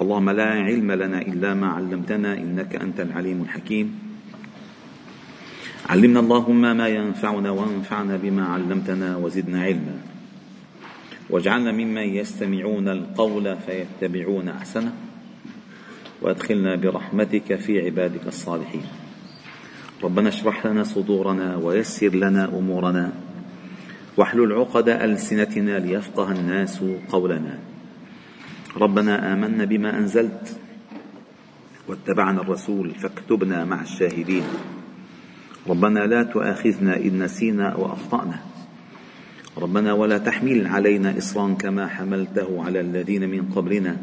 اللهم لا علم لنا إلا ما علمتنا إنك أنت العليم الحكيم. علمنا اللهم ما ينفعنا وانفعنا بما علمتنا وزدنا علما. واجعلنا ممن يستمعون القول فيتبعون أحسنه. وأدخلنا برحمتك في عبادك الصالحين. ربنا اشرح لنا صدورنا ويسر لنا أمورنا. واحلل عقد ألسنتنا ليفقه الناس قولنا. ربنا آمنا بما أنزلت واتبعنا الرسول فاكتبنا مع الشاهدين. ربنا لا تؤاخذنا إن نسينا واخطانا ربنا ولا تحمل علينا اصرا كما حملته على الذين من قبلنا.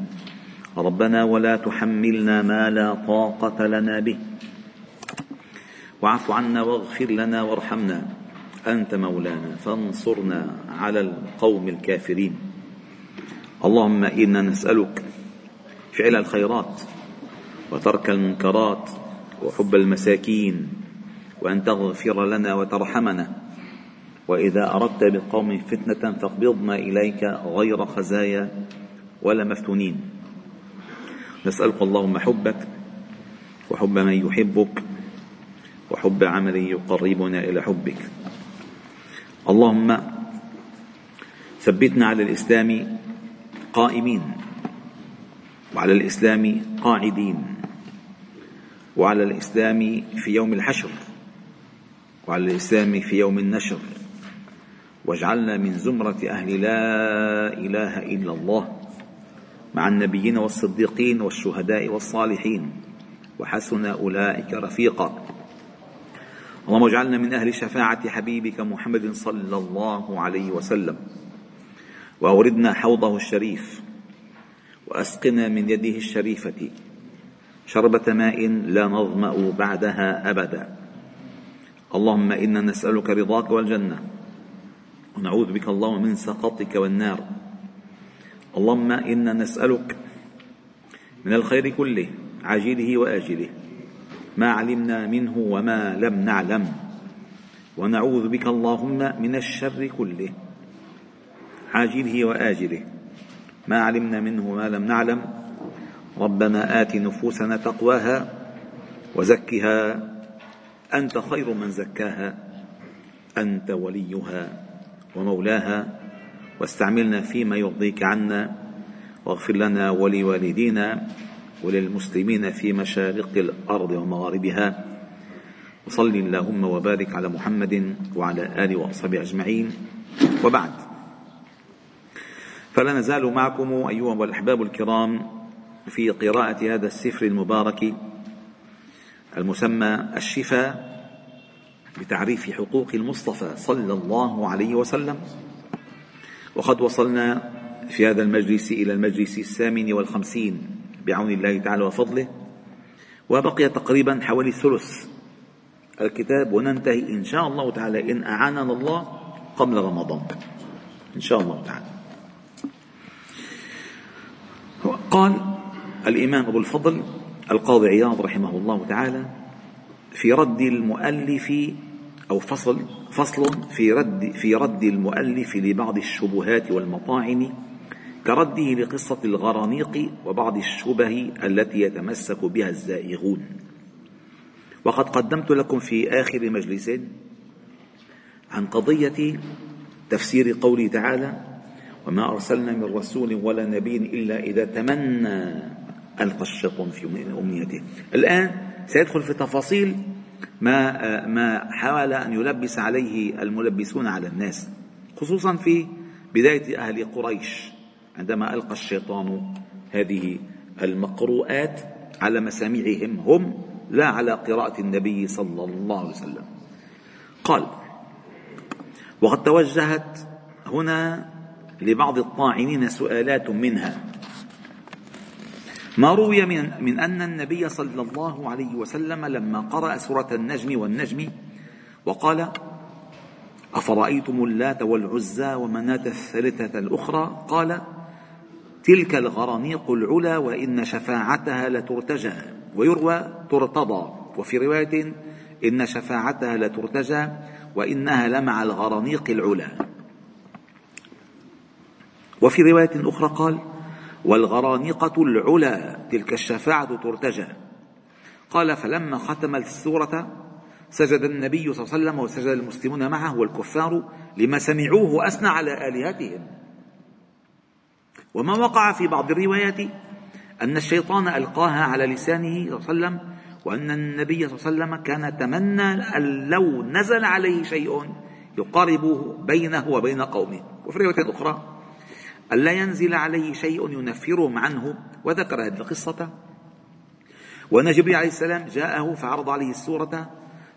ربنا ولا تحملنا ما لا طاقة لنا به. واعف عنا واغفر لنا وارحمنا. أنت مولانا فانصرنا على القوم الكافرين. اللهم إنا نسألك فعل الخيرات وترك المنكرات وحب المساكين وأن تغفر لنا وترحمنا. وإذا أردت بالقوم فتنة فاقبضنا إليك غير خزايا ولا مفتونين. نسألك اللهم حبك وحب من يحبك وحب عمل يقربنا إلى حبك. اللهم ثبتنا على الإسلام قائمين. وعلى الإسلام قاعدين. وعلى الإسلام في يوم الحشر. وعلى الإسلام في يوم النشر. واجعلنا من زمرة أهل لا إله إلا الله. مع النبيين والصديقين والشهداء والصالحين. وحسن أولئك رفيقا. اللهم اجعلنا من أهل شفاعة حبيبك محمد صلى الله عليه وسلم. وأوردنا حوضه الشريف وأسقنا من يده الشريفة شربة ماء لا نظمأ بعدها أبدا. اللهم إنا نسألك رضاك والجنة ونعوذ بك اللهم من سخطك والنار. اللهم إنا نسألك من الخير كله عاجله وآجله ما علمنا منه وما لم نعلم. ونعوذ بك اللهم من الشر كله. عاجله وآجله. ما علمنا منه وما لم نعلم. ربنا آت نفوسنا تقواها وزكها. أنت خير من زكاها. أنت وليها ومولاها. واستعملنا فيما يرضيك عنا. واغفر لنا ولوالدينا وللمسلمين في مشارق الأرض ومغاربها. وصل اللهم وبارك على محمد وعلى آله وأصحابه أجمعين. وبعد. فلا نزال معكم أيها الأحباب الكرام في قراءة هذا السفر المبارك المسمى الشفاء بتعريف حقوق المصطفى صلى الله عليه وسلم. وقد وصلنا في هذا المجلس إلى المجلس الثامن والخمسين بعون الله تعالى وفضله وبقي تقريبا حوالي ثلث الكتاب وننتهي إن شاء الله تعالى إن أعاننا الله قبل رمضان. إن شاء الله تعالى. قال الإمام أبو الفضل القاضي عياض رحمه الله تعالى في رد المؤلف أو فصل فصل في رد في رد المؤلف لبعض الشبهات والمطاعن كرده لقصة الغرانيق وبعض الشبه التي يتمسك بها الزائغون. وقد قدمت لكم في آخر مجلس عن قضية تفسير قوله تعالى وما أرسلنا من رسول ولا نبي إلا إذا تمنى ألقى الشيطان في أمنيته الآن سيدخل في تفاصيل ما ما حاول أن يلبس عليه الملبسون على الناس خصوصا في بداية أهل قريش عندما ألقى الشيطان هذه المقروءات على مسامعهم هم لا على قراءة النبي صلى الله عليه وسلم. قال وقد توجهت هنا لبعض الطاعنين سؤالات منها. ما روي من, من أن النبي صلى الله عليه وسلم لما قرأ سورة النجم والنجم وقال أفرأيتم اللات والعزى ومناة الثالثة الأخرى؟ قال تلك الغرانيق العلا وإن شفاعتها لترتجى. ويروى ترتضى. وفي رواية إن شفاعتها لترتجى وإنها لمع الغرانيق العلا وفي رواية أخرى قال والغرانقة العلا تلك الشفاعة ترتجى. قال فلما ختم السورة سجد النبي صلى الله عليه وسلم وسجد المسلمون معه والكفار لما سمعوه وأثنى على آلهتهم. وما وقع في بعض الروايات أن الشيطان ألقاها على لسانه صلى الله عليه وسلم وأن النبي صلى الله عليه وسلم كان تمنى أن لو نزل عليه شيء يقاربه بينه وبين قومه. وفي رواية أخرى ألا ينزل عليه شيء ينفرهم عنه. وذكر هذه القصة. وأن جبريل عليه السلام جاءه فعرض عليه السورة.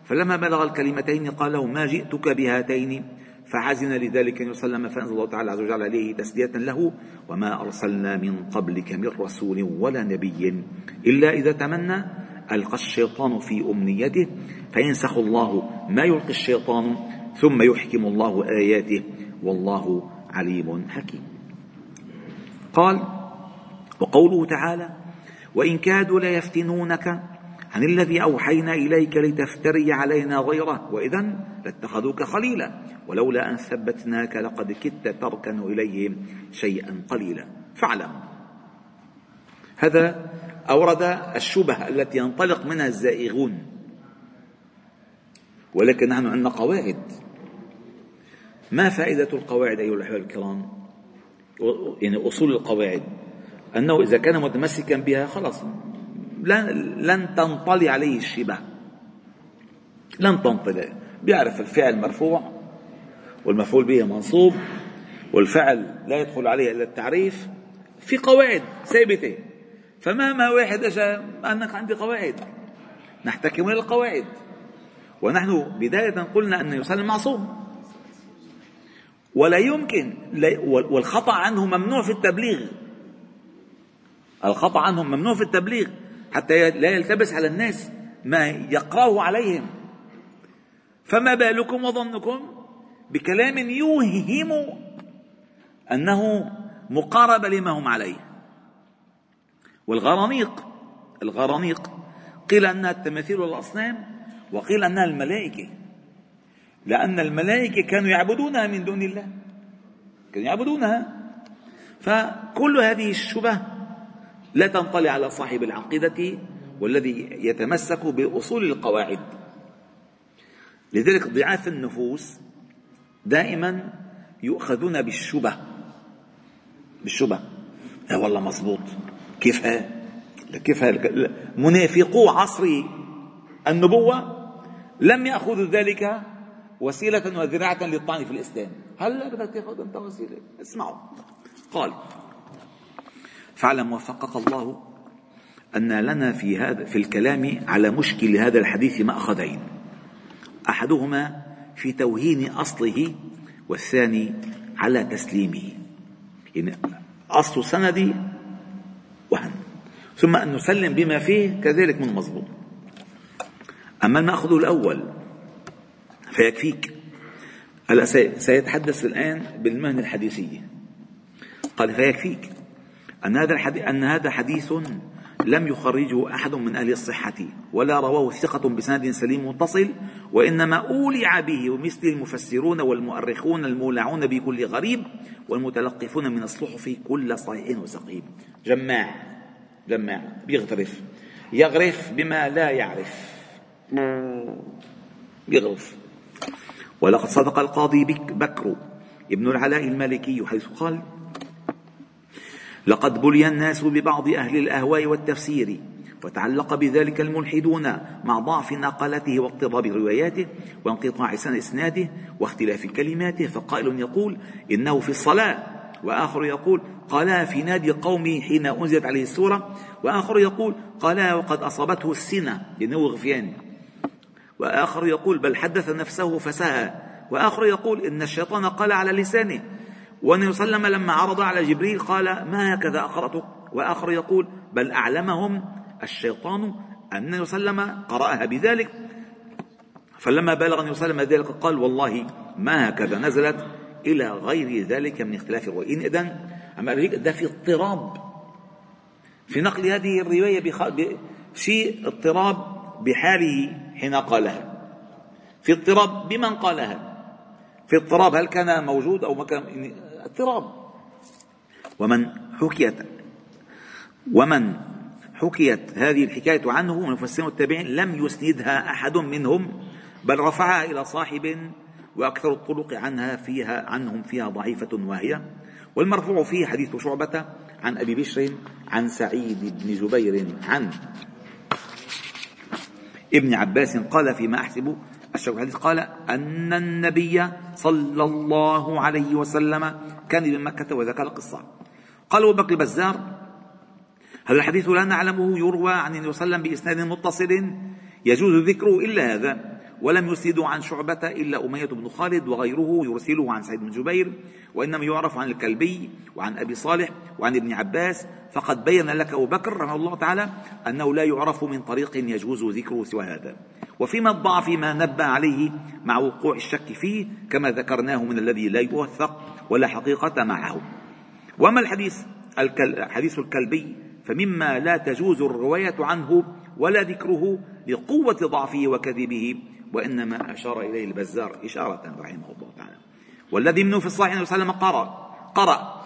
فلما بلغ الكلمتين قال له ما جئتك بهاتين؟ فحزن لذلك عليه وسلم فأنزل الله تعالى عز وجل عليه تسلية له. وما أرسلنا من قبلك من رسول ولا نبي إلا إذا تمنى. ألقى الشيطان في أمنيته. فينسخ الله ما يلقي الشيطان ثم يحكم الله آياته. والله عليم حكيم. قال وقوله تعالى وإن كادوا ليفتنونك عن الذي أوحينا إليك لتفتري علينا غيره وإذا لاتخذوك خليلا ولولا أن ثبتناك لقد كدت تركن إليهم شيئا قليلا. فاعلم. هذا أورد الشبه التي ينطلق منها الزائغون. ولكن نحن عندنا قواعد. ما فائدة القواعد أيها الأحباب الكرام؟ يعني أصول القواعد أنه إذا كان متمسكا بها خلاص لن, لن تنطلي عليه الشبه. لن تنطلي. بيعرف الفعل مرفوع والمفعول به منصوب والفعل لا يدخل عليه إلا التعريف في قواعد ثابتة. فمهما واحد اجى أنك عندي قواعد. نحتكم إلى القواعد. ونحن بداية قلنا أن يسلم معصوم ولا يمكن والخطأ عنه ممنوع في التبليغ. الخطأ عنهم ممنوع في التبليغ حتى لا يلتبس على الناس ما يقرأه عليهم. فما بالكم وظنكم بكلام يوهم أنه مقارب لما هم عليه؟ والغرانيق الغرانيق قيل أنها التماثيل والأصنام وقيل أنها الملائكة. لأن الملائكة كانوا يعبدونها من دون الله. كانوا يعبدونها. فكل هذه الشبه لا تنطلي على صاحب العقيدة والذي يتمسك بأصول القواعد. لذلك ضعاف النفوس دائما يؤخذون بالشبه. بالشبه. لا والله مضبوط كيف ها كيف ها منافقو عصر النبوة لم يأخذوا ذلك وسيلة وذراعة للطعن في الإسلام. هلا بدك تاخذ أنت وسيلة. اسمعوا. قال فاعلم وفقك الله أن لنا في هذا في الكلام على مشكل هذا الحديث مأخذين. أحدهما في توهين أصله والثاني على تسليمه. يعني أصل سندي وهن ثم أن نسلم بما فيه كذلك من مضبوط أما المأخذ الأول فيكفيك. هلا سيتحدث الآن بالمهنة الحديثية. قال فيكفيك. أن هذا الحديث أن هذا حديث لم يخرجه أحد من أهل الصحة ولا رواه ثقة بسند سليم متصل وإنما أولع به ومثل المفسرون والمؤرخون المولعون بكل غريب والمتلقفون من الصحف كل صحيح وسقيم. جماع جماع بيغترف يغرف بما لا يعرف. يغرف ولقد صدق القاضي بكر ابن العلاء المالكي حيث قال لقد بلي الناس ببعض أهل الأهواء والتفسير وتعلق بذلك الملحدون مع ضعف نقلته واضطراب رواياته وانقطاع سن إسناده واختلاف كلماته فقائل يقول إنه في الصلاة. وآخر يقول قالا في نادي قومي حين أنزلت عليه السورة. وآخر يقول قالا وقد أصابته السنة لأنه غفيان وآخر يقول بل حدث نفسه فسهى وآخر يقول إن الشيطان قال على لسانه. عليه وسلم لما عرض على جبريل قال ما هكذا أقرأتك وآخر يقول بل أعلمهم الشيطان أن وسلم قرأها بذلك. فلما بلغ عليه وسلم ذلك قال والله ما هكذا نزلت إلى غير ذلك من اختلاف الروايين إذن أما ده في اضطراب. في نقل هذه الرواية في اضطراب بحاله. حين قالها. في اضطراب بمن قالها؟ في اضطراب هل كان موجود أو ما كان؟ اضطراب. ومن حكيت ومن حكيت هذه الحكاية عنه من المفسرين والتابعين لم يسندها أحد منهم بل رفعها إلى صاحب وأكثر الطرق عنها فيها عنهم فيها ضعيفة واهية والمرفوع فيه حديث شعبة عن أبي بشر عن سعيد بن جبير عن ابن عباس قال فيما أحسب الشيخ الحديث قال أن النبي صلى الله عليه وسلم كان بمكة وذكر القصة. قال أبو بكر البزار هذا الحديث لا نعلمه؟ يروى عن النبي صلى الله عليه وسلم بإسناد متصل يجوز ذكره إلا هذا. ولم يسند عن شعبة إلا أمية بن خالد وغيره يرسله عن سعيد بن جبير وإنما يعرف عن الكلبي وعن أبي صالح وعن ابن عباس فقد بين لك أبو بكر رحمه الله تعالى أنه لا يعرف من طريق يجوز ذكره سوى هذا. وفيما الضعف ما نبه عليه مع وقوع الشك فيه كما ذكرناه من الذي لا يوثق ولا حقيقة معه. وأما الحديث حديث الكلبي؟ فمما لا تجوز الرواية عنه ولا ذكره لقوة ضعفه وكذبه. وإنما أشار إليه البزار إشارة رحمه الله تعالى. والذي منه في الصحيح أنه وسلم قرأ قرأ.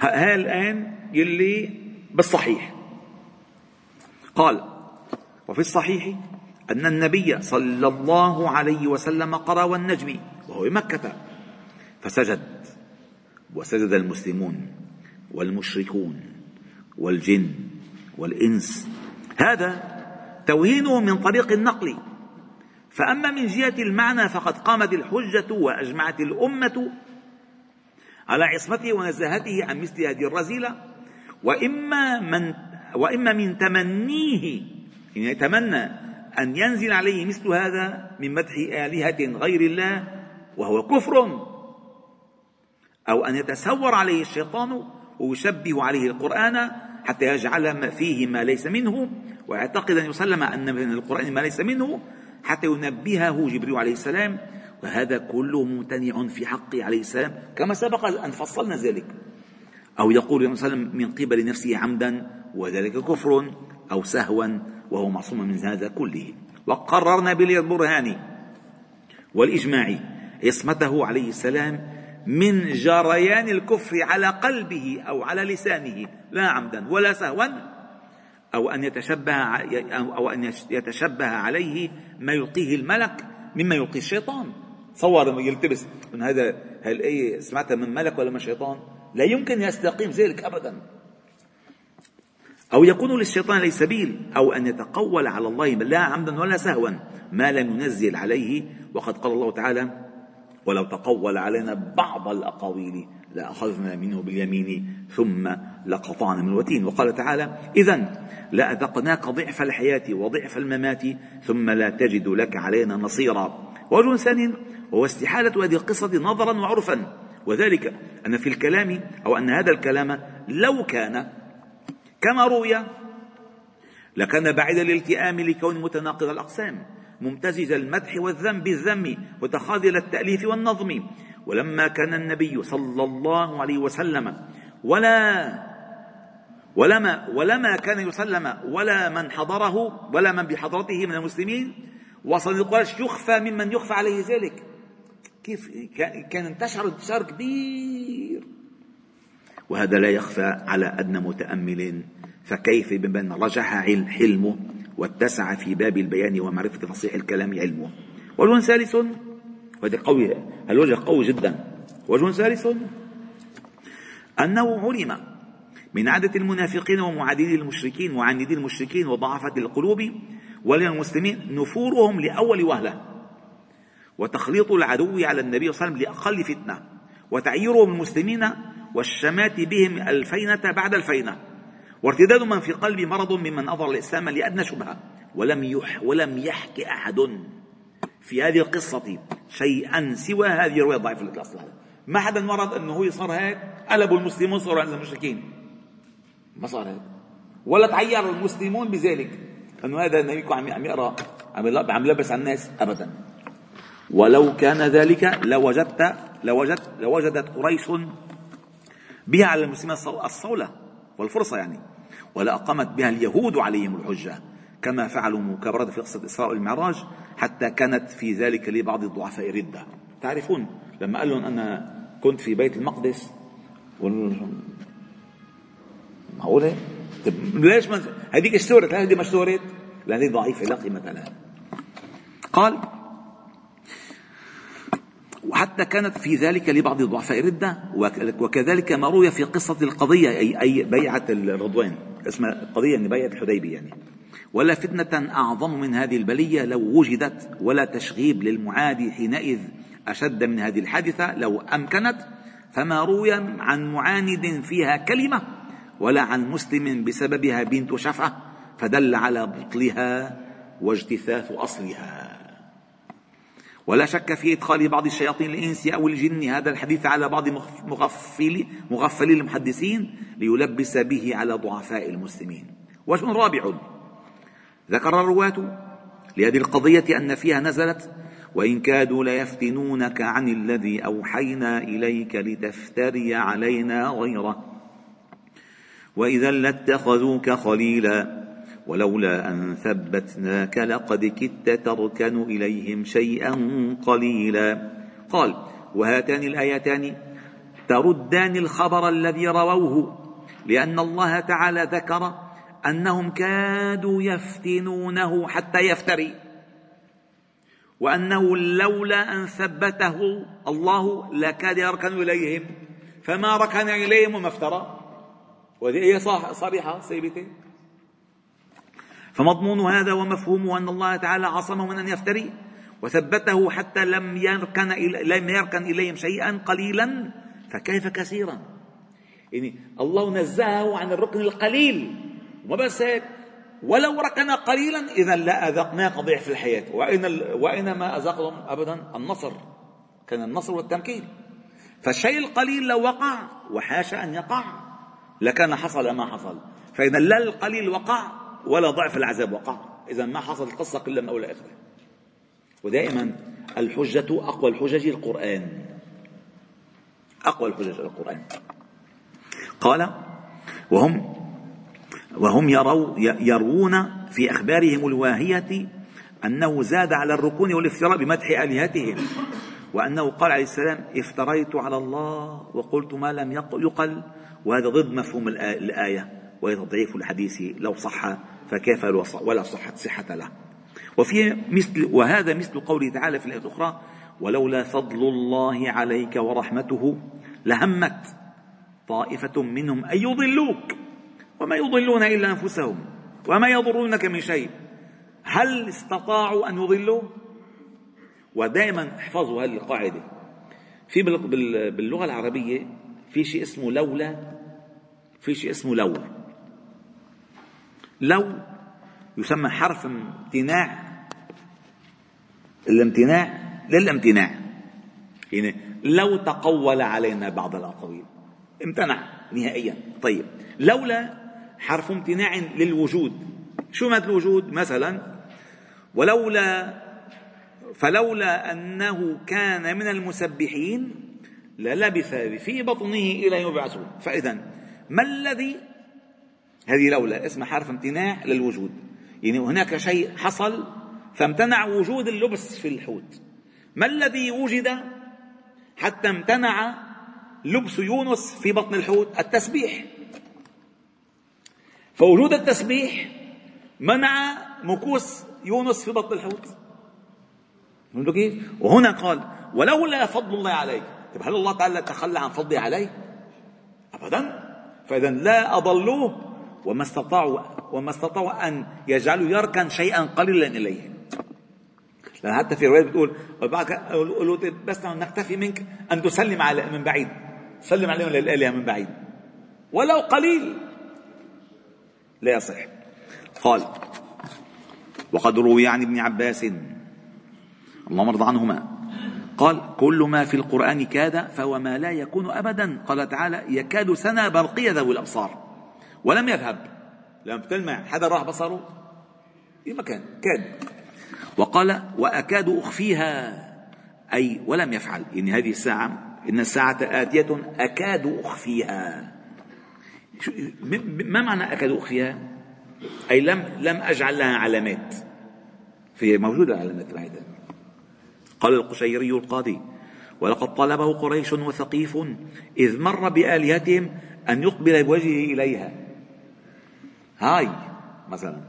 ها الآن يلي بالصحيح. قال وفي الصحيح أن النبي صلى الله عليه وسلم قرأ والنجم وهو بمكة فسجد. وسجد المسلمون والمشركون والجن والإنس. هذا توهينه من طريق النقل فأما من جهة المعنى فقد قامت الحجة وأجمعت الأمة على عصمته ونزاهته عن مثل هذه الرذيلة وإما من وإما من تمنيه يعني يتمنى أن ينزل عليه مثل هذا من مدح آلهة غير الله وهو كفر أو أن يتسور عليه الشيطان ويشبه عليه القرآن حتى يجعل فيه ما ليس منه. ويعتقد أن يسلم أن من القرآن ما ليس منه. حتى ينبهه جبريل عليه السلام وهذا كله ممتنع في حقه عليه السلام. كما سبق أن فصلنا ذلك. أو يقول صلى الله عليه وسلم من قبل نفسه عمدا وذلك كفر أو سهوا وهو معصوم من هذا كله. وقررنا بالبرهان والإجماع عصمته عليه السلام من جريان الكفر على قلبه أو على لسانه لا عمدا ولا سهوا أو أن يتشبه أو أن يتشبه عليه ما يلقيه الملك مما يلقي الشيطان. تصور يلتبس من هذا هالآية سمعتها من ملك ولا من شيطان؟ لا يمكن يستقيم ذلك أبدا. أو يكون للشيطان ليس سبيل أو أن يتقول على الله لا عمدا ولا سهوا ما لم ينزل عليه. وقد قال الله تعالى ولو تقول علينا بعض الأقاويل لأخذنا منه باليمين ثم لقطعنا من الوتين. وقال تعالى إذا لأذقناك ضعف الحياة وضعف الممات ثم لا تجد لك علينا نصيرا. وجه ثاني وهو استحالة هذه القصة نظرا وعرفا. وذلك أن في الكلام أو أن هذا الكلام لو كان كما روي لكان بعيد الالتئام لكون متناقض الأقسام ممتزج المدح والذم بالذم وتخاذل التأليف والنظم. ولما كان النبي صلى الله عليه وسلم ولا ولما ولما كان يسلم ولا من حضره ولا من بحضرته من المسلمين وصل قريش يخفى ممن يخفى عليه ذلك. كيف كان انتشر انتشار كبير. وهذا لا يخفى على أدنى متأمل فكيف بمن رجح حلمه واتسع في باب البيان ومعرفة فصيح الكلام علمه. وجه ثالث وهذا قوي الوجه قوي جدا. وجه ثالث أنه علم من عادة المنافقين ومعادين المشركين وعاندي المشركين وضعفة القلوب وللمسلمين نفورهم لأول وهلة وتخليط العدو على النبي صلى الله عليه وسلم لأقل فتنة وتعييرهم المسلمين والشمات بهم الفينة بعد الفينة وارتداد من في قلبه مرض ممن أظهر الإسلام لأدنى شبهة ولم يح ولم يحكي أحد. في هذه القصة شيئا سوى هذه الرواية الضعيفة التي أصلها. ما حدا مرض أنه هو صار هيك؟ قلبوا المسلمون صاروا عند المشركين. ما صار هيك. ولا تعير المسلمون بذلك. أنه هذا النبي عم يقرأ عم عم يلبس على الناس أبدا. ولو كان ذلك لوجدت لوجدت لوجدت قريش بها على المسلمين الصولة والفرصة يعني. ولا أقامت بها اليهود عليهم الحجة. كما فعلوا مكابرة في قصة الإسراء والمعراج حتى كانت في ذلك لبعض الضعفاء ردة تعرفون لما قال لهم أنا كنت في بيت المقدس معقولة؟ طيب ليش ما هذيك اشتهرت هذه ما اشتهرت؟ لأن ضعيفة لا قيمة لها قال وحتى كانت في ذلك لبعض ضعفاء الردة وكذلك ما روي في قصة القضية أي, أي بيعة الرضوان اسمها قضية يعني بيعة الحديبية يعني ولا فتنة أعظم من هذه البلية لو وجدت ولا تشغيب للمعادي حينئذ أشد من هذه الحادثة لو أمكنت فما روي عن معاند فيها كلمة ولا عن مسلم بسببها بنت شفعة فدل على بطلها واجتثاث أصلها. ولا شك في إدخال بعض الشياطين الإنس أو الجن هذا الحديث على بعض مغفلي مغفلي المحدثين ليلبس به على ضعفاء المسلمين. وجه رابع ذكر الرواة لهذه القضية أن فيها نزلت وإن كادوا ليفتنونك عن الذي أوحينا إليك لتفتري علينا غيره. وإذا لاتخذوك خليلا ولولا أن ثبتناك لقد كدت تركن إليهم شيئا قليلا. قال وهاتان الآيتان تردان الخبر الذي رووه لأن الله تعالى ذكر أنهم كادوا يفتنونه حتى يفتري. وأنه لولا أن ثبته الله لكاد يركن إليهم. فما ركن إليهم وما افترى. وهذه هي صريحة ثابتة فمضمون هذا ومفهومه أن الله تعالى عصمه من أن يفتري. وثبته حتى لم يركن لم يركن إليهم شيئا قليلا. فكيف كثيرا؟ يعني الله نزهه عن الركن القليل. وما بس هيك ولو ركن قليلا إذا لا أذقناك ضعف الحياة. وإن وإنما أذقهم أبدا النصر. كان النصر والتمكين. فالشيء القليل لو وقع وحاشا أن يقع لكان حصل ما حصل. فإذا لا القليل وقع ولا ضعف العذاب وقع. إذا ما حصل القصة كلها من أول آخره ودائما الحجة أقوى الحجج القرآن. أقوى الحجج القرآن. قال وهم وهم يروا يروون في أخبارهم الواهية أنه زاد على الركون والافتراء بمدح آلهتهم وأنه قال عليه السلام افتريت على الله وقلت ما لم يقل وهذا ضد مفهوم الآية وهي تضعيف الحديث لو صح فكيف ولا صحت صحة له. وفي مثل وهذا مثل قوله تعالى في الآية الأخرى ولولا فضل الله عليك ورحمته لهمت طائفة منهم أن يضلوك. وما يضلون إلا أنفسهم وما يضرونك من شيء. هل استطاعوا أن يضلوا؟ ودائما احفظوا هذه القاعدة. في باللغة العربية في شيء اسمه لولا. في شيء اسمه لو. لو يسمى حرف امتناع. الامتناع للامتناع. يعني لو تقول علينا بعض الأقاويل. امتنع نهائيا. طيب. لولا حرف امتناع للوجود. شو معنى الوجود مثلا؟ ولولا فلولا أنه كان من المسبحين للبث في بطنه إلى يوم يبعثون. فإذا ما الذي؟ هذه لولا اسمها حرف امتناع للوجود. يعني هناك شيء حصل فامتنع وجود اللبس في الحوت. ما الذي وجد حتى امتنع لبس يونس في بطن الحوت؟ التسبيح. فوجود التسبيح منع مكوس يونس في بطن الحوت. فهمتوا كيف؟ وهنا قال ولولا فضل الله عليك. طيب هل الله تعالى تخلى عن فضله عليه؟ ابدا. فاذا لا أضلوه وما استطاعوا وما استطاعوا أن يجعلوا يركن شيئا قليلا إليه. لأن حتى في رواية بتقول قالوا بس نكتفي منك أن تسلم على من بعيد. سلم عليهم للآلهة من بعيد. ولو قليل. لا يصح. قال وقد روي عن ابن عباس اللهم ارض عنهما. قال كل ما في القرآن كاد فهو ما لا يكون أبدا. قال تعالى يكاد سنة برقية ذوي الأبصار. ولم يذهب. لما بتلمع حدا راح بصره. في مكان. كاد. وقال وأكاد أخفيها. أي ولم يفعل. يعني هذه الساعة إن الساعة آتية أكاد أخفيها. ما معنى أكاد أخفيها أي لم لم أجعل لها علامات. في موجودة علامات بعيدة قال القشيري القاضي ولقد طلبه قريش وثقيف إذ مر بآلهتهم أن يقبل بوجهه إليها. هاي مثلا.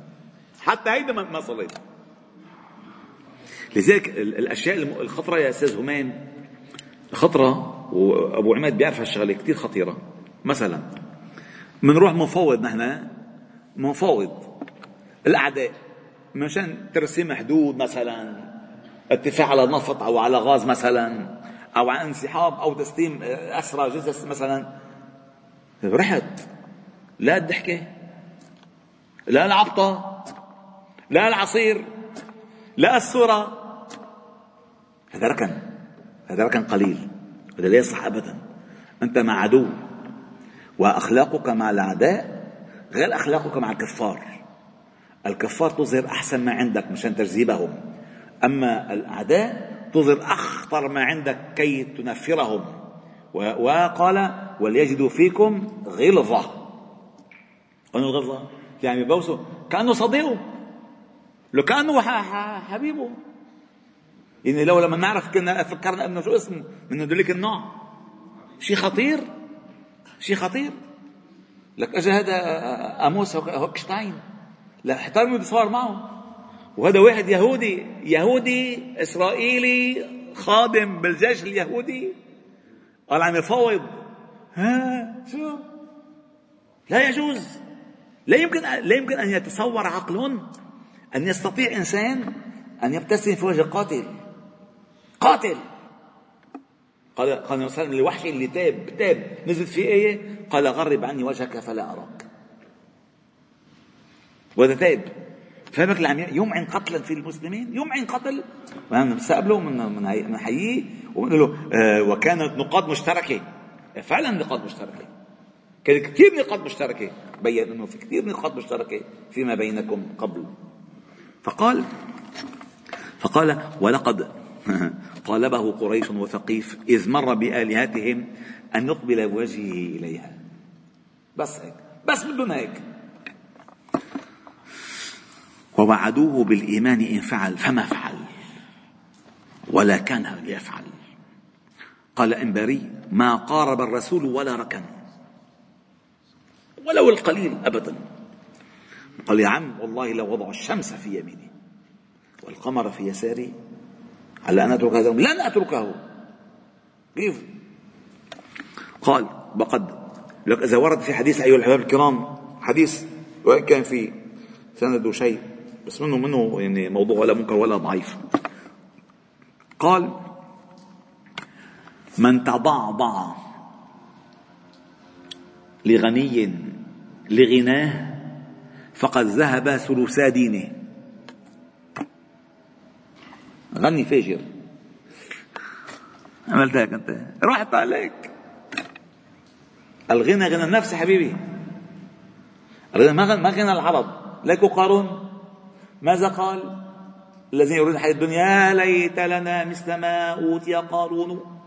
حتى هيدا ما صليت. لذلك الأشياء الخطرة يا أستاذ همام خطرة وأبو عماد بيعرف هالشغلة كثير خطيرة. مثلا بنروح مفوض نحن مفوض الأعداء مشان ترسيم حدود مثلا اتفاق على نفط أو على غاز مثلا أو على انسحاب أو تسليم أسرى جثث مثلا. رحت. لا الضحكة لا العبطة لا العصير لا الصورة. هذا ركن هذا ركن قليل هذا لا يصح ابدا. أنت مع عدو وأخلاقك مع الأعداء غير أخلاقك مع الكفار. الكفار تظهر أحسن ما عندك مشان تجذبهم أما الأعداء تظهر أخطر ما عندك كي تنفرهم. وقال وليجدوا فيكم غلظة. قالوا الغلظه يعني بوسه كأنه صديقه. لو كأنه حبيبه. يعني لو لما نعرف كنا فكرنا إنه شو اسمه من هذوليك النوع. شيء خطير. شيء خطير. لك اجى هذا أموس هوكشتاين. لا احترموا صار معه وهذا واحد يهودي يهودي إسرائيلي خادم بالجيش اليهودي. قال عم يفوض. ها شو؟ لا يجوز. لا يمكن لا يمكن أن يتصور عقل أن يستطيع إنسان أن يبتسم في وجه قاتل. قاتل. قال قال النبي صلى الله عليه وسلم لوحشي اللي تاب تاب. نزلت في إيه؟ قال غرب عني وجهك فلا أراك. وهذا تاب. فهمك اللي عم يمعن قتلا في المسلمين يمعن قتل. بنستقبله من من حييه. وبنقول له آه وكانت نقاط مشتركة. فعلا نقاط مشتركة. كانت كثير نقاط مشتركة. بين إنه في كثير نقاط مشتركة فيما بينكم قبل. فقال فقال ولقد طالبه قريش وثقيف إذ مر بآلهتهم أن يقبل بوجهه إليها. بس هيك بس بدون هيك. ووعدوه بالإيمان إن فعل فما فعل ولا كان ليفعل قال إنباري ما قارب الرسول ولا ركن. ولو القليل أبدا. قال يا عم والله لو وضع الشمس في يميني والقمر في يساري هل أن أترك هذا لن أتركه. كيف؟ قال وقد إذا ورد في حديث أيها الأحباب الكرام حديث وإن كان في سنده شيء بس منه منه يعني موضوع ولا منكر ولا ضعيف. قال من تضعضع لغني لغناه فقد ذهب ثلثا دينه. غني فاجر. عملت هيك انت راحت عليك. الغنى غنى النفس يا حبيبي. الغنى ما غنى العرب. لك قارون ماذا قال؟ الذين يريدون الحياة الدنيا يا ليت لنا مثل ما أوتي قارون.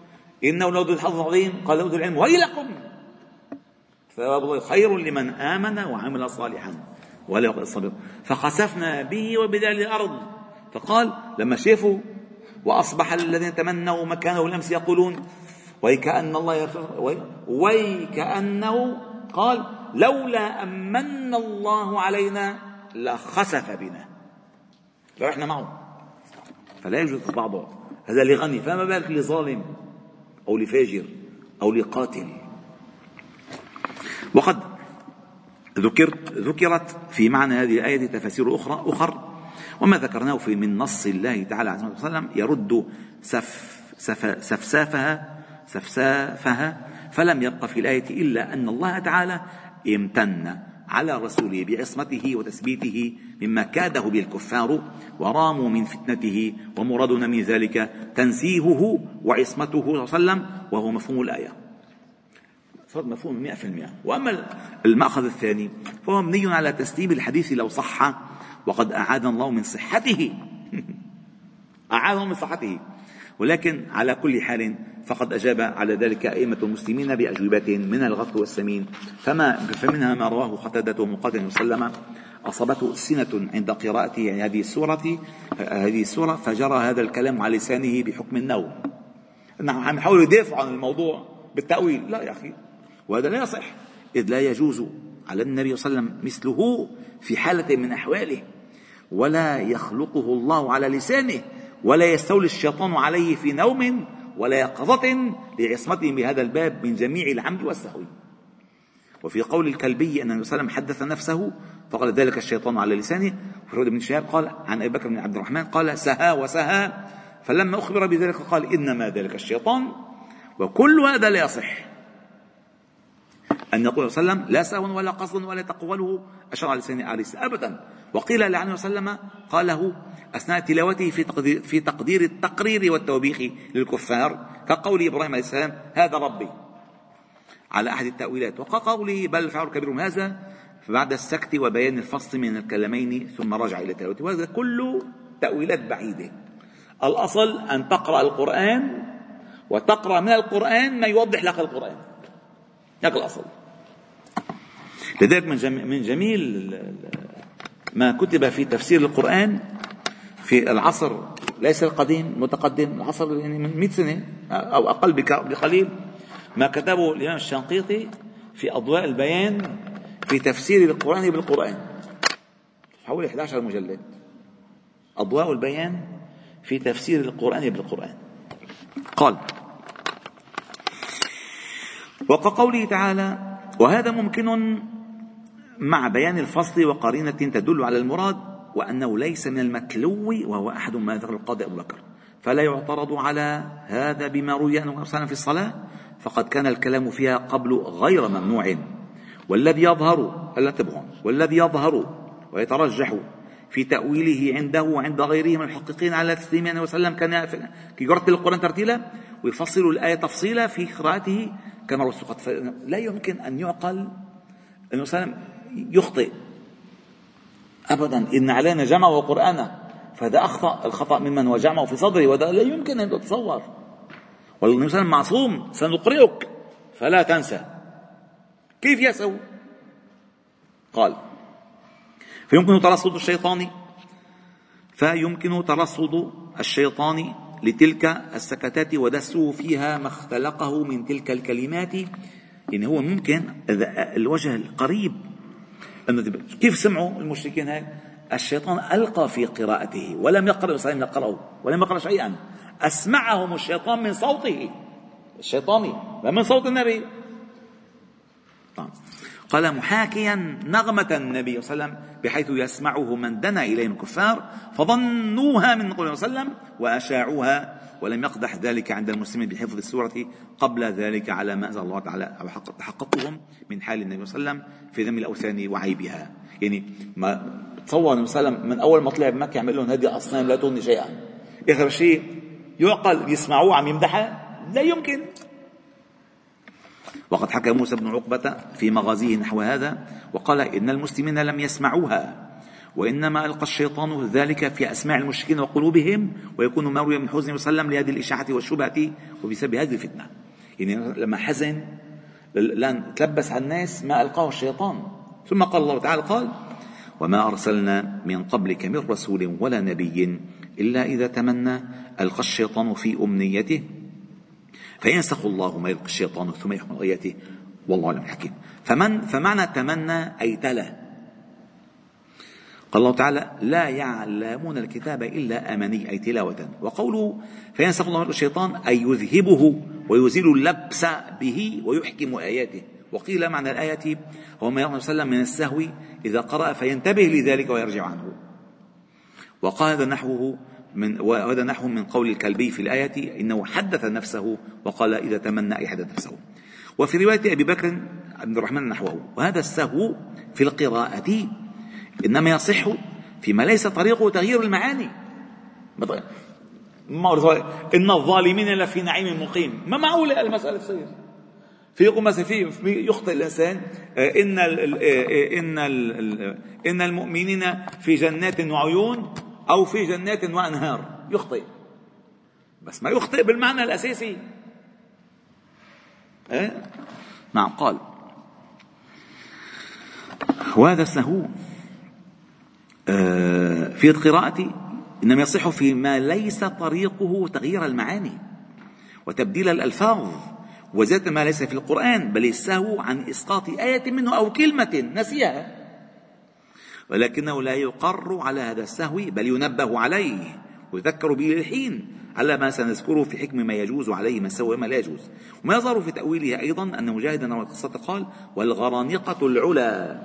إنه لو الحظ عظيم قال له العلم ويلكم. ثواب الله خير لمن آمن وعمل صالحا. ولا يقل الصبر. فخسفنا به وبدار الأرض. فقال لما شافوا وأصبح الذين تمنوا مكانه الأمس يقولون ويكأن الله يغفر ويكأنه قال لولا أمن الله علينا لخسف بنا. فرحنا معه. فلا يوجد بعضه هذا لغني. فما بالك لظالم أو لفاجر أو لقاتل. وقد ذكرت ذكرت في معنى هذه الآية تفاسير أخرى أخر وما ذكرناه في من نص الله تعالى عليه وسلم يرد سف سف سفسافها سفسافها فلم يبق في الآية إلا أن الله تعالى امتن على رسوله بعصمته وتثبيته مما كاده به الكفار وراموا من فتنته ومرادنا من ذلك تنزيهه وعصمته صلى الله عليه وسلم وهو مفهوم الآية. مفهوم 100% وأما المأخذ الثاني فهو مبني على تسليم الحديث لو صح وقد أعاذنا الله من صحته. أعاذنا من صحته. ولكن على كل حال فقد أجاب على ذلك أئمة المسلمين بأجوبة من الغث والسمين. فما فمنها ما رواه قتادة مقاتل وسلم. أصابته سنة عند قراءته هذه السورة هذه السورة فجرى هذا الكلام على لسانه بحكم النوم. نعم عم يحاولوا يدافعوا عن الموضوع بالتأويل. لا يا أخي وهذا لا يصح. إذ لا يجوز على النبي صلى الله عليه وسلم مثله في حالة من أحواله. ولا يخلقه الله على لسانه ولا يستولي الشيطان عليه في نوم ولا يقظة لعصمته بهذا الباب من جميع العمد والسهو. وفي قول الكلبي أن النبي صلى حدث نفسه فقال ذلك الشيطان على لسانه. وفي بن شهاب قال عن أبي بكر بن عبد الرحمن قال سها وسها فلما أخبر بذلك قال إنما ذلك الشيطان وكل هذا لا يصح. أن يقول صلى الله عليه وسلم لا سهو ولا قصد ولا تقوله أشار على لسان آريس أبدا. وقيل لعنه صلى الله عليه وسلم قاله أثناء تلاوته في تقدير, في تقدير التقرير والتوبيخ للكفار كقول إبراهيم عليه السلام هذا ربي. على أحد التأويلات. وكقوله بل فعل كبير هذا فبعد السكت وبيان الفصل من الكلمين ثم رجع إلى تلاوته. وهذا كله تأويلات بعيدة. الأصل أن تقرأ القرآن وتقرأ من القرآن ما يوضح لك القرآن. هذا الأصل. لذلك من جميل ما كتب في تفسير القرآن في العصر ليس القديم المتقدم العصر يعني من 100 سنة أو أقل بقليل ما كتبه الإمام الشنقيطي في أضواء البيان في تفسير القرآن بالقرآن. حوالي 11 مجلد. أضواء البيان في تفسير القرآن بالقرآن. قال وكقوله تعالى وهذا ممكن مع بيان الفصل وقرينة تدل على المراد وأنه ليس من المتلو وهو أحد ما ذكر القاضي أبو بكر. فلا يعترض على هذا بما روي أنه في الصلاة. فقد كان الكلام فيها قبل غير ممنوع. والذي يظهر ألا تبغون. والذي يظهر ويترجح في تأويله عنده وعند غيره من المحققين على تسليم عليه وسلم كان يرتل القرآن ترتيلا ويفصل الآية تفصيلا في قراءته كما رسخت لا يمكن أن يعقل أنه وسلم يخطئ أبدا. إن علينا جمع وقرآنا فهذا أخطأ. الخطأ ممن وجمعه في صدره وهذا لا يمكن أن تتصور. والنبي صلى الله عليه وسلم معصوم سنقرئك فلا تنسى. كيف يسوي قال فيمكن ترصد الشيطان؟ فيمكن ترصد الشيطان لتلك السكتات ودسه فيها ما اختلقه من تلك الكلمات. يعني هو ممكن الوجه القريب. أنه كيف سمعوا المشركين هيك الشيطان ألقى في قراءته ولم يقرأ عليه وسلم ولم يقرأ شيئا. أسمعهم الشيطان من صوته. الشيطاني من صوت النبي. طبعا. قال محاكيا نغمة النبي صلى الله عليه وسلم بحيث يسمعه من دنا إليهم الكفار فظنوها من قوله صلى الله عليه وسلم وأشاعوها ولم يقدح ذلك عند المسلمين بحفظ السورة قبل ذلك على ما أنزل الله تعالى أو تحققهم من حال النبي صلى الله عليه وسلم في ذم الأوثان وعيبها. يعني ما تصور النبي صلى الله عليه وسلم من أول ما طلع بمكة يعمل لهم هذه أصنام لا تغني شيئا. آخر شيء يعقل يسمعوه عم يمدحها لا يمكن. وقد حكى موسى بن عقبة في مغازيه نحو هذا وقال إن المسلمين لم يسمعوها وإنما ألقى الشيطان ذلك في أسماع المشركين وقلوبهم ويكون مروي من حزن وسلم لهذه الإشاعة والشبهة وبسبب هذه الفتنة. يعني لما حزن لأن تلبس على الناس ما ألقاه الشيطان. ثم قال الله تعالى قال وما أرسلنا من قبلك من رسول ولا نبي إلا إذا تمنى ألقى الشيطان في أمنيته فينسخ الله ما يلقي الشيطان ثم يحكم آياته والله عليم الحكيم فمن فمعنى تمنى أي تلا. قال الله تعالى لا يعلمون الكتاب إلا أماني أي تلاوة. وقوله فينسخ الله الشيطان أي يذهبه ويزيل اللبس به ويحكم آياته. وقيل معنى الآية هو ما يقول وسلم من السهو إذا قرأ فينتبه لذلك ويرجع عنه. وقال نحوه من وهذا نحو من قول الكلبي في الآية إنه حدث نفسه وقال إذا تمنى أي حدث نفسه. وفي رواية أبي بكر عبد الرحمن نحوه وهذا السهو في القراءة إنما يصح فيما ليس طريقه تغيير المعاني. إن الظالمين لفي نعيم مقيم. ما معقولة المسألة تصير في يقول مثلا في يخطئ الإنسان إن آه، آه، إن إن المؤمنين في جنات وعيون أو في جنات وأنهار. يخطئ. بس ما يخطئ بالمعنى الأساسي. إيه؟ نعم قال. وهذا السهو في القراءة إنما يصح فيما ليس طريقه تغيير المعاني وتبديل الألفاظ وزيادة ما ليس في القرآن بل السهو عن إسقاط آية منه أو كلمة نسيها. ولكنه لا يقر على هذا السهو بل ينبه عليه ويذكر به الحين على ما سنذكره في حكم ما يجوز عليه ما سوى ما لا يجوز. وما يظهر في تأويله أيضا أن مجاهدا روى القصة قال والغرانقة العلا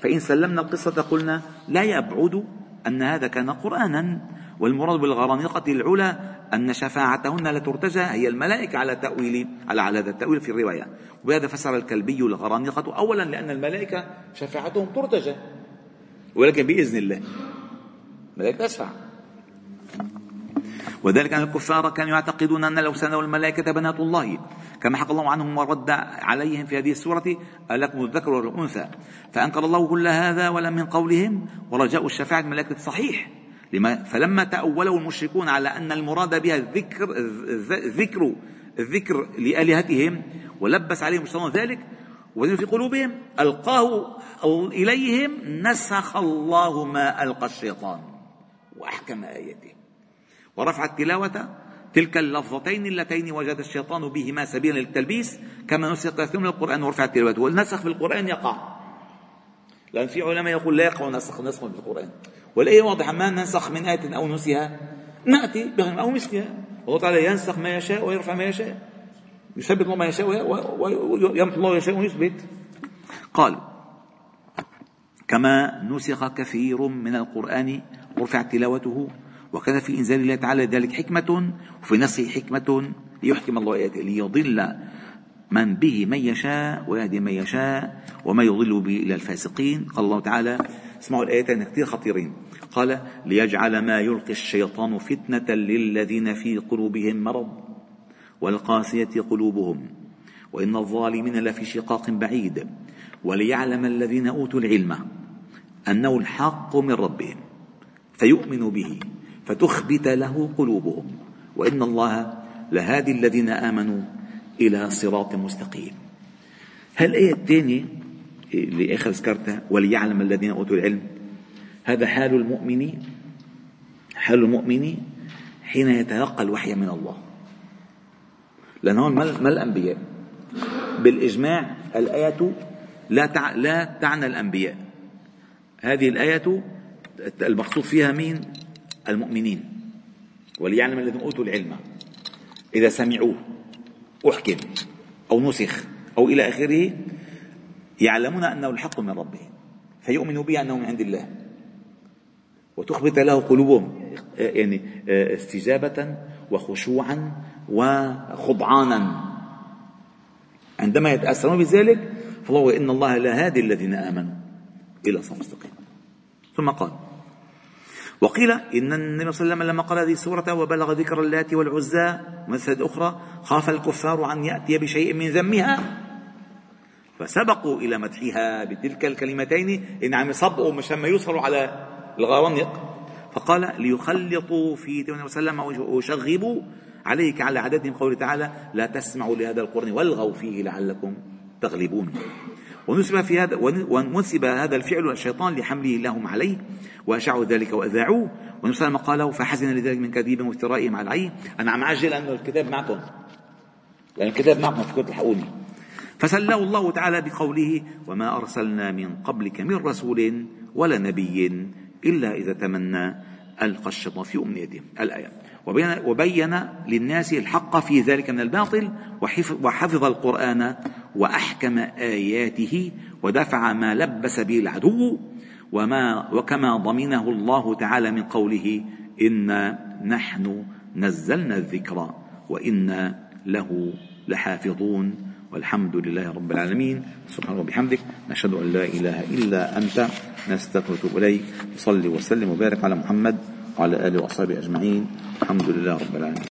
فإن سلمنا القصة قلنا لا يبعد أن هذا كان قرآنا والمراد بالغرانقة العلا أن شفاعتهن لا ترتجى هي الملائكة على تأويل على على هذا التأويل في الرواية. وبهذا فسر الكلبي الغرانقة أولا لأن الملائكة شفاعتهم ترتجى. ولكن بإذن الله. الملائكة تشفع وذلك أن الكفار كانوا يعتقدون أن لو سنوا الملائكة بنات الله كما حكى الله عنهم ورد عليهم في هذه السورة ألكم الذكر والأنثى. فأنكر الله كل هذا ولم من قولهم ورجاء الشفاعة الملائكة صحيح. لما فلما تأولوا المشركون على أن المراد بها الذكر الذكر الذكر لآلهتهم ولبس عليهم الشيطان ذلك وزين في قلوبهم ألقاه إليهم نسخ الله ما ألقى الشيطان. وأحكم آياته. ورفع التلاوة تلك اللفظتين اللتين وجد الشيطان بهما سبيلا للتلبيس كما نسخ من القرآن ورفع التلاوة. والنسخ في القرآن يقع. لأن في علماء يقول لا يقع نسخ نسخ في القرآن. والآية واضحة ما ننسخ من آية أو نسيها؟ نأتي بهم أو مثلها الله تعالى ينسخ ما يشاء ويرفع ما يشاء. يثبت الله ما يشاء ويمحو الله يشاء ويثبت. قال كما نسخ كثير من القرآن ورفع تلاوته وكذا في إنزال الله تعالى ذلك حكمة وفي نسخه حكمة ليحكم الله آياته ليضل من به من يشاء ويهدي من يشاء وما يضل به إلى الفاسقين. قال الله تعالى اسمعوا الآيتين كثير خطيرين. قال ليجعل ما يلقي الشيطان فتنة للذين في قلوبهم مرض. والقاسية قلوبهم وإن الظالمين لفي شقاق بعيد وليعلم الذين أوتوا العلم أنه الحق من ربهم فيؤمنوا به فتخبت له قلوبهم وإن الله لهادي الذين آمنوا إلى صراط مستقيم. هالآية الثانية اللي آخر ذكرتها وليعلم الذين أوتوا العلم؟ هذا حال المؤمن حال المؤمن حين يتلقى الوحي من الله. لأن ما الأنبياء. بالإجماع الآية لا تع... لا تعنى الأنبياء. هذه الآية المقصود فيها مين؟ المؤمنين. وليعلم الذين أوتوا العلم. إذا سمعوه أحكم أو نسخ أو إلى آخره يعلمون أنه الحق من ربهم. فيؤمنوا به أنه من عند الله. وتخبت له قلوبهم يعني استجابة وخشوعا وخضعانا. عندما يتأثرون بذلك فالله إن الله لا هادي الذين آمنوا. إلى صراط مستقيم. ثم قال وقيل إن النبي صلى الله عليه وسلم لما قرأ هذه السورة وبلغ ذكر اللات والعزى ومثل أخرى خاف الكفار أن يأتي بشيء من ذمها. فسبقوا إلى مدحها بتلك الكلمتين إن عم يصبقوا مش لما يوصلوا على الغوانق. فقال ليخلطوا في النبي صلى الله عليه وسلم ويشغبوا عليك على عددهم قوله تعالى لا تسمعوا لهذا القرآن والغوا فيه لعلكم تغلبون. ونسب في هذا ونسب هذا الفعل الشيطان لحمله لهم عليه وأشاعوا ذلك وأذاعوه. ونسب ما قاله فحزن لذلك من كذيبهم وافترائهم على العين. أنا عم أعجل انه الكتاب معكم. يعني الكتاب معكم فكرت تلحقوني فسلاه الله تعالى بقوله وما أرسلنا من قبلك من رسول ولا نبي إلا إذا تمنى ألقى الشيطان في امنيته الآية. وبين, وبين للناس الحق في ذلك من الباطل وحفظ القرآن وأحكم آياته ودفع ما لبس به العدو وما وكما ضمنه الله تعالى من قوله إنا نحن نزلنا الذكر وإنا له لحافظون والحمد لله رب العالمين. سبحانه وبحمدك نشهد أن لا إله إلا أنت نستغفرك إليك صلي وسلم وبارك على محمد وعلى آله وأصحابه أجمعين. الحمد لله رب العالمين.